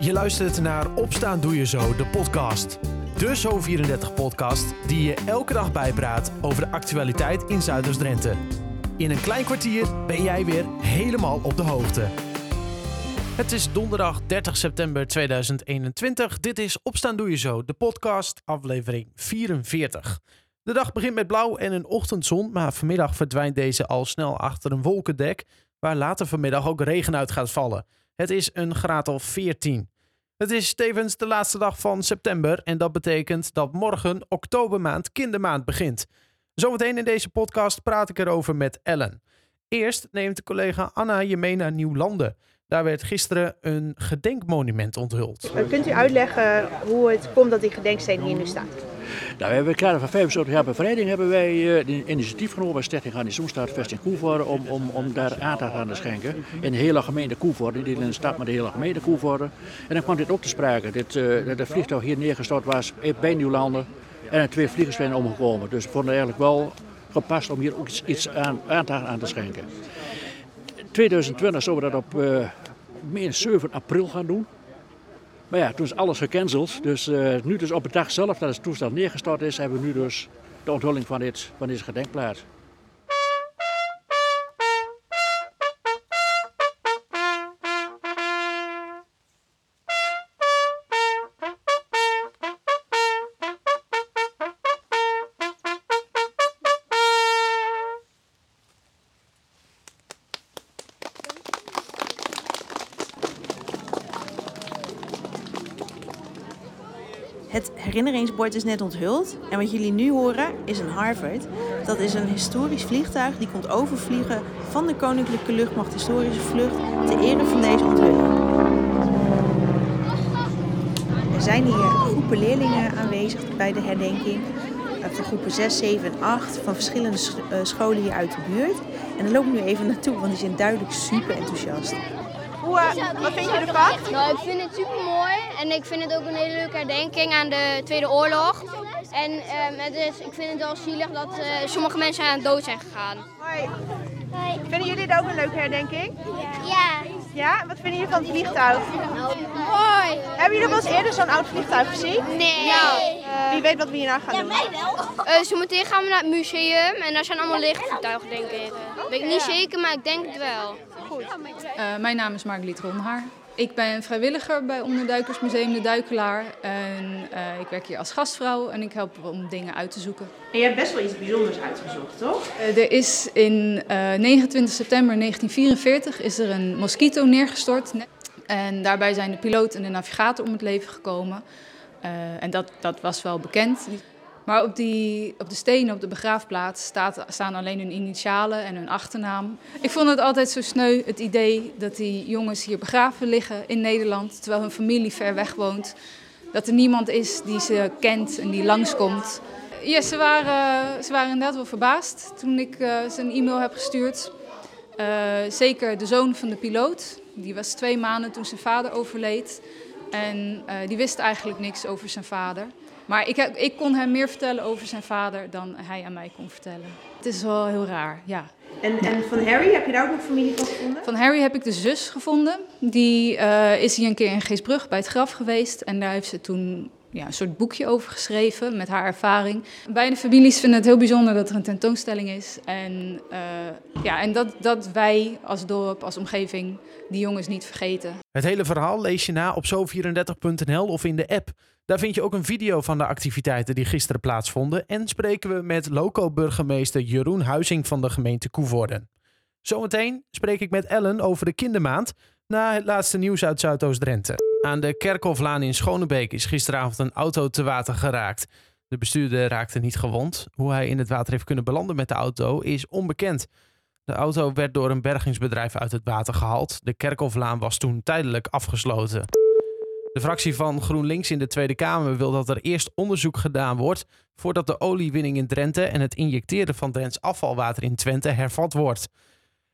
Je luistert naar Opstaan Doe Je Zo, de podcast. De Zo34-podcast die je elke dag bijpraat over de actualiteit in Zuiders-Drenthe. In een klein kwartier ben jij weer helemaal op de hoogte. Het is donderdag 30 september 2021. Dit is Opstaan Doe Je Zo, de podcast, aflevering 44. De dag begint met blauw en een ochtendzon, maar vanmiddag verdwijnt deze al snel achter een wolkendek, waar later vanmiddag ook regen uit gaat vallen. Het is een graad of 14. Het is tevens de laatste dag van september en dat betekent dat morgen oktobermaand kindermaand begint. Zometeen in deze podcast praat ik erover met Ellen. Eerst neemt collega Anna je mee naar Nieuwlanden. Daar werd gisteren een gedenkmonument onthuld. Kunt u uitleggen hoe het komt dat die gedenksteen hier nu staat? Nou, we hebben in het van 75 jaar bevrijding hebben wij uh, initiatief genomen bij Stichting Garnisonstaat Vesting Koevoorde om, om, om daar aandacht aan te schenken. In de hele gemeente Koevoorde, niet in de stad, maar de hele gemeente Koevoorde. En dan kwam dit ook te sprake. Dit, uh, de vliegtuig hier neergestort was bij Nieuwlanden en er twee vliegers zijn omgekomen. Dus we vonden het eigenlijk wel gepast om hier ook iets, iets aan, aandacht aan te schenken. 2020 zullen we dat op uh, meer 7 april gaan doen. Maar ja, toen is alles gecanceld. Dus uh, nu dus op de dag zelf dat het toestel neergestort is, hebben we nu dus de onthulling van, dit, van deze gedenkplaats. Herinneringsbord is net onthuld. En wat jullie nu horen is een Harvard. Dat is een historisch vliegtuig die komt overvliegen van de Koninklijke Luchtmacht Historische Vlucht ter ere van deze onthulling. Er zijn hier groepen leerlingen aanwezig bij de herdenking. Van groepen 6, 7 en 8 van verschillende scholen hier uit de buurt. En daar loop ik nu even naartoe, want die zijn duidelijk super enthousiast. Hoe, uh, wat vind je ervan? Nou, ik vind het super mooi en ik vind het ook een hele leuke herdenking aan de Tweede Oorlog. En um, het is, ik vind het wel zielig dat uh, sommige mensen aan de dood zijn gegaan. Hoi. Hoi. Vinden jullie het ook een leuke herdenking? Ja. Ja? Wat vinden jullie van het vliegtuig? Mooi. Hebben jullie wel eens eerder zo'n oud vliegtuig gezien? Nee. Ja. Uh, Wie weet wat we hierna gaan ja, doen? Ja, mij wel. Uh, zometeen gaan we naar het museum en daar zijn allemaal lichtvliegtuigen, denk ik. Okay, weet ik niet zeker, maar ik denk het wel. Goed. Uh, mijn naam is Margeliet Ronhaar. Ik ben vrijwilliger bij Onderduikersmuseum De Duikelaar. En uh, ik werk hier als gastvrouw en ik help om dingen uit te zoeken. En je hebt best wel iets bijzonders uitgezocht, toch? Uh, er is in 29 september 1944 is er een mosquito neergestort. En daarbij zijn de piloot en de navigator om het leven gekomen. en dat, dat was wel bekend. Maar op, die, op de stenen op de begraafplaats staat, staan alleen hun initialen en hun achternaam. Ik vond het altijd zo sneu, het idee dat die jongens hier begraven liggen in Nederland, terwijl hun familie ver weg woont. Dat er niemand is die ze kent en die langskomt. Ja, ze waren, ze waren inderdaad wel verbaasd toen ik uh, ze een e-mail heb gestuurd. Uh, zeker de zoon van de piloot, die was twee maanden toen zijn vader overleed. En uh, die wist eigenlijk niks over zijn vader. Maar ik, heb, ik, kon hem meer vertellen over zijn vader dan hij aan mij kon vertellen. Het is wel heel raar, ja. En, en van Harry, heb je daar ook nog familie van gevonden? Van Harry heb ik de zus gevonden. Die uh, is hier een keer in Geesbrug bij het graf geweest. En daar heeft ze toen ja, een soort boekje over geschreven met haar ervaring. Beide families vinden het heel bijzonder dat er een tentoonstelling is. En, uh, ja, en dat, dat wij als dorp, als omgeving, die jongens niet vergeten. Het hele verhaal lees je na op zo34.nl of in de app. Daar vind je ook een video van de activiteiten die gisteren plaatsvonden. En spreken we met loco-burgemeester Jeroen Huizing van de gemeente Koevoorden. Zometeen spreek ik met Ellen over de kindermaand na het laatste nieuws uit Zuidoost-Drenthe. Aan de Kerkhoflaan in Schonebeek is gisteravond een auto te water geraakt. De bestuurder raakte niet gewond. Hoe hij in het water heeft kunnen belanden met de auto is onbekend. De auto werd door een bergingsbedrijf uit het water gehaald. De Kerkhoflaan was toen tijdelijk afgesloten. De fractie van GroenLinks in de Tweede Kamer wil dat er eerst onderzoek gedaan wordt voordat de oliewinning in Drenthe en het injecteren van Drents afvalwater in Twente hervat wordt.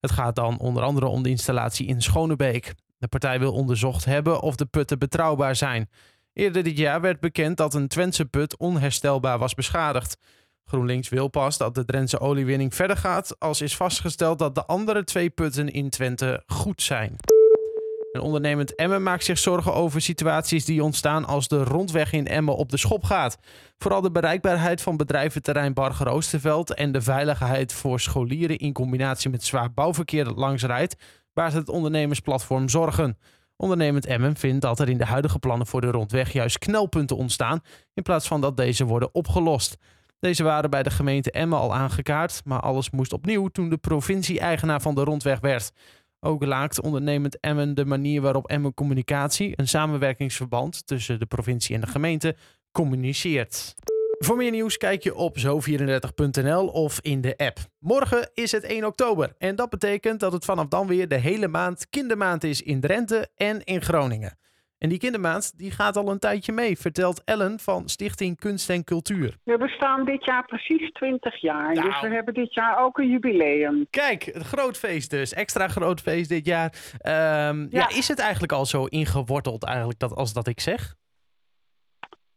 Het gaat dan onder andere om de installatie in Schonebeek. De partij wil onderzocht hebben of de putten betrouwbaar zijn. Eerder dit jaar werd bekend dat een Twentse put onherstelbaar was beschadigd. GroenLinks wil pas dat de Drentse oliewinning verder gaat als is vastgesteld dat de andere twee putten in Twente goed zijn. En ondernemend Emmen maakt zich zorgen over situaties die ontstaan als de rondweg in Emmen op de schop gaat. Vooral de bereikbaarheid van bedrijventerrein Barger Oosterveld en de veiligheid voor scholieren in combinatie met zwaar bouwverkeer dat langs rijdt, baart het ondernemersplatform zorgen. Ondernemend Emmen vindt dat er in de huidige plannen voor de rondweg juist knelpunten ontstaan, in plaats van dat deze worden opgelost. Deze waren bij de gemeente Emmen al aangekaart, maar alles moest opnieuw toen de provincie eigenaar van de rondweg werd. Ook laakt ondernemend Emmen de manier waarop Emmen Communicatie, een samenwerkingsverband tussen de provincie en de gemeente, communiceert. Voor meer nieuws kijk je op zo34.nl of in de app. Morgen is het 1 oktober en dat betekent dat het vanaf dan weer de hele maand kindermaand is in Drenthe en in Groningen. En die kindermaand die gaat al een tijdje mee, vertelt Ellen van Stichting Kunst en Cultuur. We bestaan dit jaar precies 20 jaar, Nou. dus we hebben dit jaar ook een jubileum. Kijk, een groot feest dus. Extra groot feest dit jaar. Ehm, ja. Ja. is het eigenlijk al zo ingeworteld eigenlijk dat, als dat ik zeg?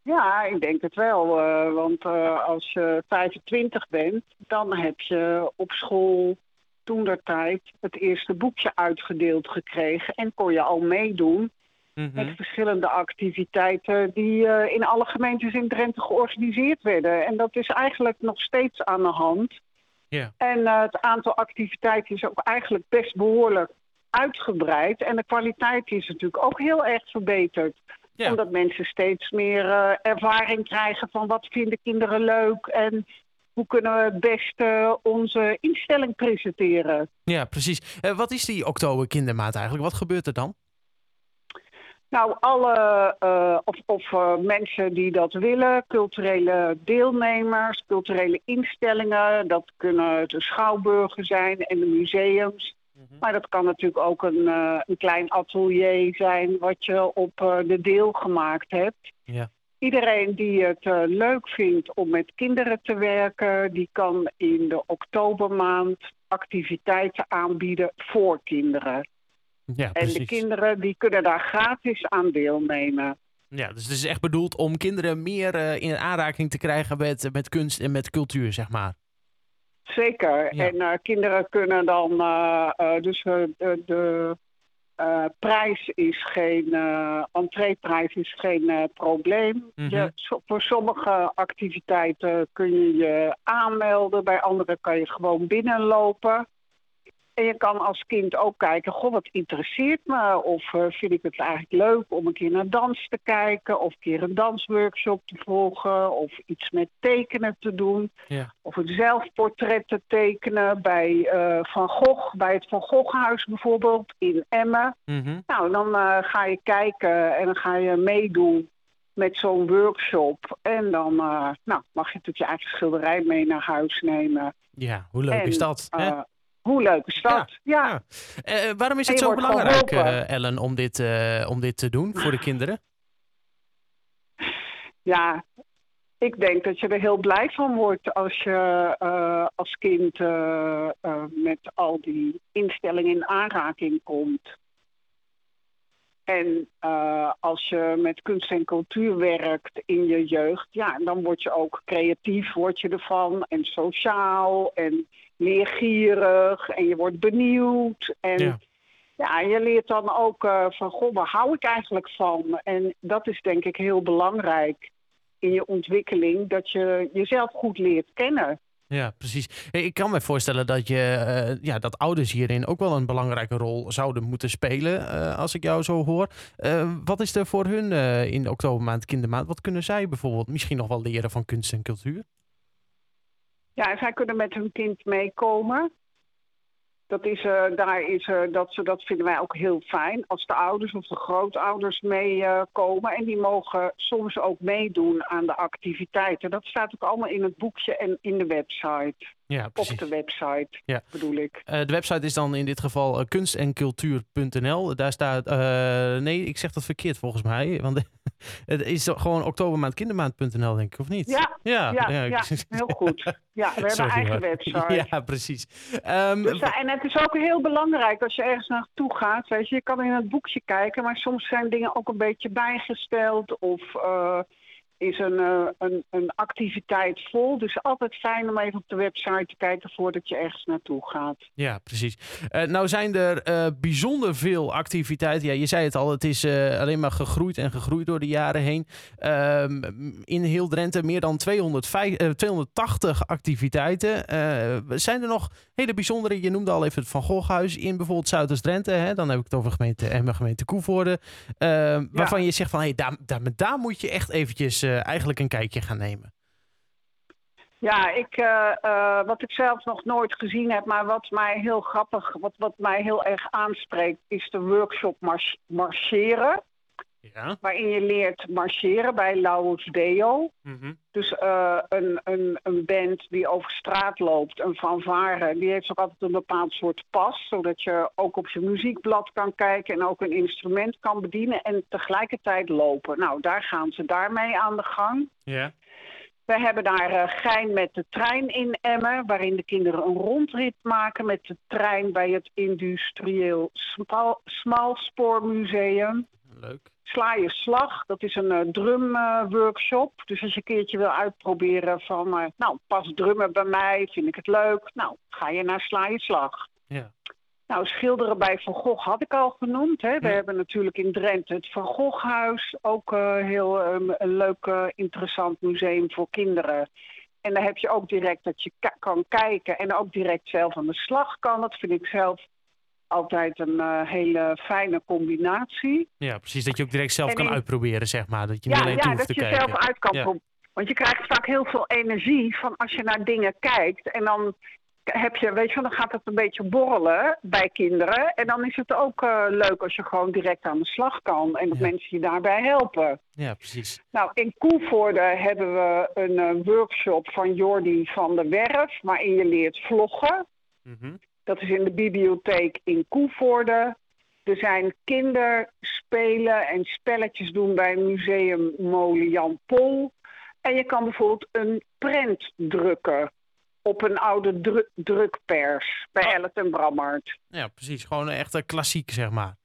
Ja, ik denk het wel, eh, want eh, als je 25 bent, dan heb je op school toen der tijd het eerste boekje uitgedeeld gekregen en kon je al meedoen Mhm. met verschillende activiteiten die eh, in alle gemeentes in Drenthe georganiseerd werden. En dat is eigenlijk nog steeds aan de hand. Ja. En eh, het aantal activiteiten is ook eigenlijk best behoorlijk uitgebreid. En de kwaliteit is natuurlijk ook heel erg verbeterd. Omdat mensen steeds meer eh, ervaring krijgen van wat vinden kinderen leuk en hoe kunnen we het beste onze instelling presenteren. Ja, precies. Wat is die oktober kindermaand eigenlijk? Wat gebeurt er dan? Nou, alle eh, of, of eh, mensen die dat willen, culturele deelnemers, culturele instellingen, dat kunnen de schouwburgen zijn en de museums. Maar dat kan natuurlijk ook een, eh, een klein atelier zijn wat je op de deel gemaakt hebt. Ja. Iedereen die het leuk vindt om met kinderen te werken, die kan in de oktobermaand activiteiten aanbieden voor kinderen. Ja, En precies. de kinderen die kunnen daar gratis aan deelnemen. Ja, dus het is echt bedoeld om kinderen meer eh, in aanraking te krijgen met, met kunst en met cultuur, zeg maar. Zeker. Ja. En eh, kinderen kunnen dan, eh, dus de, prijs is geen, entreeprijs is geen probleem. Mhm. je, so- voor sommige activiteiten kun je je aanmelden, bij andere kan je gewoon binnenlopen. En je kan als kind ook kijken, goh, wat interesseert me? Of eh, vind ik het eigenlijk leuk om een keer naar dans te kijken? Of een keer een dansworkshop te volgen? Of iets met tekenen te doen? Ja. Of een zelfportret te tekenen bij eh, Van Gogh, bij het Van Goghhuis bijvoorbeeld in Emmen. Mhm. Nou, dan eh, ga je kijken en dan ga je meedoen met zo'n workshop. En dan nou, mag je natuurlijk je eigen schilderij mee naar huis nemen. Ja, hoe leuk En, is dat? hè? Eh, hoe leuk is dat? Ja, ja. Eh, waarom is het zo belangrijk, eh, Ellen, om dit, eh, om dit te doen voor de kinderen? ja, ik denk dat je er heel blij van wordt als je eh, als kind eh, eh, met al die instellingen in aanraking komt. En eh, als je met kunst en cultuur werkt in je jeugd, ja, dan word je ook creatief, word je ervan. En sociaal en leergierig en je wordt benieuwd. En Ja. ja, je leert dan ook eh, van, goh, waar hou ik eigenlijk van? En dat is denk ik heel belangrijk in je ontwikkeling, dat je jezelf goed leert kennen. Ja, precies. Ik kan me voorstellen dat, je, eh, ja, dat ouders hierin ook wel een belangrijke rol zouden moeten spelen, eh, als ik jou zo hoor. Wat is er voor hun in de oktobermaand, kindermaand? Wat kunnen zij bijvoorbeeld misschien nog wel leren van kunst en cultuur? Ja, zij kunnen met hun kind meekomen. Dat, is, eh, daar is, eh, dat, ze- dat vinden wij ook heel fijn. Als de ouders of de grootouders meekomen. en die mogen soms ook meedoen aan de activiteiten. Dat staat ook allemaal in het boekje en in de website. Ja, Op precies. de website, Ja. bedoel ik. Eh, de website is dan in dit geval eh, kunstencultuur.nl. Daar staat. eh, nee, ik zeg dat verkeerd volgens mij. Want het is gewoon oktobermaand-kindermaand.nl, denk ik, of niet? Ja, ja, ja, ja. ja, heel goed. Ja, we hebben Sorry, een eigen website. Ja, precies. Ehm, Dus, en het is ook heel belangrijk als je ergens naartoe gaat. Weet je, je kan in het boekje kijken, maar soms zijn dingen ook een beetje bijgesteld. Of is een, eh, een, een activiteit vol. Dus altijd fijn om even op de website te kijken voordat je ergens naartoe gaat. Ja, precies. Uh, nou zijn er uh, bijzonder veel activiteiten. Ja, je zei het al, het is alleen maar gegroeid en gegroeid door de jaren heen. Ehm, in heel Drenthe meer dan 205, 280 activiteiten. zijn er nog hele bijzondere, je noemde al even het Van Goghhuis in bijvoorbeeld Zuiders-Drenthe. Dan heb ik het over gemeente en gemeente Koevoorde. Ehm, waarvan je zegt van, hé, hey, daar, daar, daar moet je echt eventjes uh, eigenlijk een kijkje gaan nemen? Ja, ik, uh, uh, wat ik zelf nog nooit gezien heb, maar wat mij heel grappig, wat, wat mij heel erg aanspreekt, is de workshop mars marcheren. Ja. Waarin je leert marcheren bij Laus Deo. Mm Dus uh, een, een, een band die over straat loopt, een fanfare, die heeft ook altijd een bepaald soort pas. Zodat je ook op je muziekblad kan kijken en ook een instrument kan bedienen en tegelijkertijd lopen. Nou, daar gaan ze daarmee aan de gang. Ja. We hebben daar uh, Gein met de trein in Emmen, waarin de kinderen een rondrit maken met de trein bij het Industrieel Smalspoormuseum. Leuk. Sla je slag, dat is een uh, drumworkshop. Uh, dus als je een keertje wil uitproberen van, uh, nou, pas drummen bij mij, vind ik het leuk. Nou, ga je naar Sla je slag. Ja. Nou, schilderen bij Van Gogh had ik al genoemd. Hè. We ja. hebben natuurlijk in Drenthe het Van Goghhuis. Ook uh, heel um, een leuk, interessant museum voor kinderen. En dan heb je ook direct dat je kan kijken en ook direct zelf aan de slag kan. Dat vind ik zelf altijd een uh, hele fijne combinatie. Ja, precies. Dat je ook direct zelf en kan in... uitproberen, zeg maar. Dat je niet ja, alleen ja, hoeft te kijken. Ja, dat je zelf uit kan ja. Want je krijgt vaak heel veel energie van als je naar dingen kijkt. En dan heb je, weet je, dan gaat het een beetje borrelen bij kinderen. En dan is het ook uh, leuk als je gewoon direct aan de slag kan. En dat ja. mensen je daarbij helpen. Ja, precies. Nou, in Koevoorde hebben we een uh, workshop van Jordi van der Werf. Waarin je leert vloggen. Mm -hmm. Dat is in de bibliotheek in Koevoorde. Er zijn kinderspelen en spelletjes doen bij museum Molen Jan Pol. En je kan bijvoorbeeld een prent drukken op een oude dru drukpers bij oh. Ellet en Brammert. Ja, precies. Gewoon een echte klassiek, zeg maar.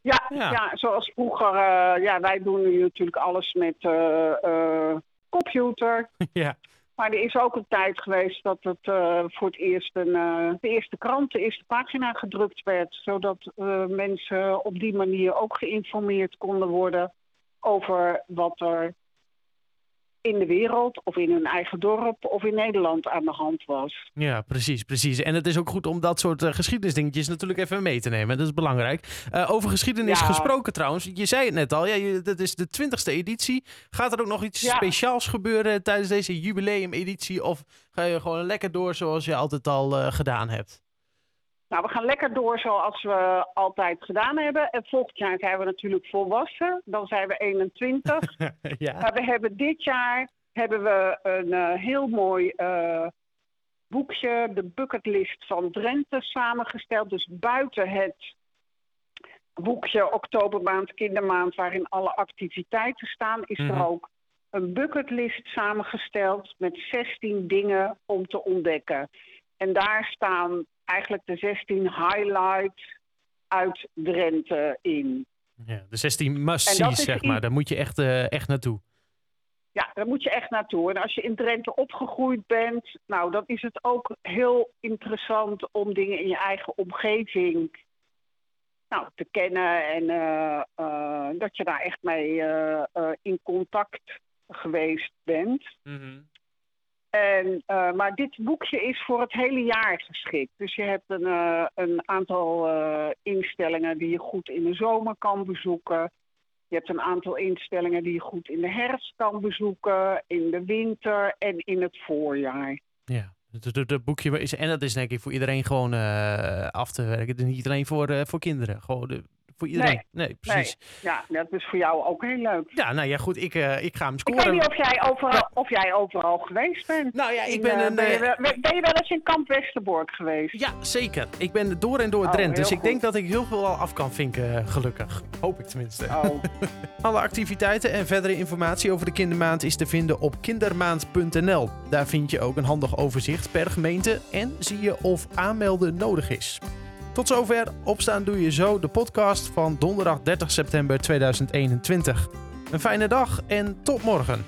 Ja, ja. ja zoals vroeger. Uh, ja, wij doen nu natuurlijk alles met uh, uh, computer. ja. Maar er is ook een tijd geweest dat het uh, voor het eerst een, uh, de eerste krant, de eerste pagina gedrukt werd. Zodat uh, mensen op die manier ook geïnformeerd konden worden over wat er in de wereld of in hun eigen dorp of in Nederland aan de hand was. Ja, precies, precies. En het is ook goed om dat soort uh, geschiedenisdingetjes natuurlijk even mee te nemen. Dat is belangrijk. Uh, over geschiedenis ja. gesproken trouwens. Je zei het net al, ja, je, dat is de twintigste editie. Gaat er ook nog iets ja. speciaals gebeuren tijdens deze jubileumeditie? Of ga je gewoon lekker door zoals je altijd al uh, gedaan hebt? Nou, we gaan lekker door zoals we altijd gedaan hebben. En volgend jaar zijn we natuurlijk volwassen. Dan zijn we 21. ja. Maar we hebben dit jaar hebben we een uh, heel mooi uh, boekje, de bucketlist van Drenthe, samengesteld. Dus buiten het boekje Oktobermaand, Kindermaand, waarin alle activiteiten staan, is mm -hmm. er ook een bucketlist samengesteld met 16 dingen om te ontdekken. En daar staan eigenlijk de 16 highlights uit Drenthe in. Ja, de 16 must zeg maar. Daar moet je echt, uh, echt naartoe. Ja, daar moet je echt naartoe. En als je in Drenthe opgegroeid bent, nou, dan is het ook heel interessant om dingen in je eigen omgeving nou, te kennen. En uh, uh, dat je daar echt mee in contact geweest bent. Mm -hmm. En, uh, maar dit boekje is voor het hele jaar geschikt. Dus je hebt een, uh, een aantal uh, instellingen die je goed in de zomer kan bezoeken. Je hebt een aantal instellingen die je goed in de herfst kan bezoeken, in de winter en in het voorjaar. Ja, het boekje is, en dat is denk ik voor iedereen gewoon af te werken. Niet alleen voor, voor kinderen. Gewoon voor iedereen. Nee, nee precies. Nee. Ja, dat is voor jou ook heel leuk. Ja, nou ja, goed. Ik, uh, ik ga hem scoren. Ik weet niet of jij overal, of jij overal geweest bent. Nou ja, ik ben uh, een... Ben je, wel, ben je wel eens in Kamp Westerbork geweest? Ja, zeker. Ik ben door en door oh, Drenthe. Dus ik goed. denk dat ik heel veel al af kan vinken, gelukkig. Hoop ik tenminste. Oh. Alle activiteiten en verdere informatie over de kindermaand is te vinden op kindermaand.nl. Daar vind je ook een handig overzicht per gemeente en zie je of aanmelden nodig is. Tot zover Opstaan Doe Je Zo, de podcast van donderdag 30 september 2021. Een fijne dag en tot morgen.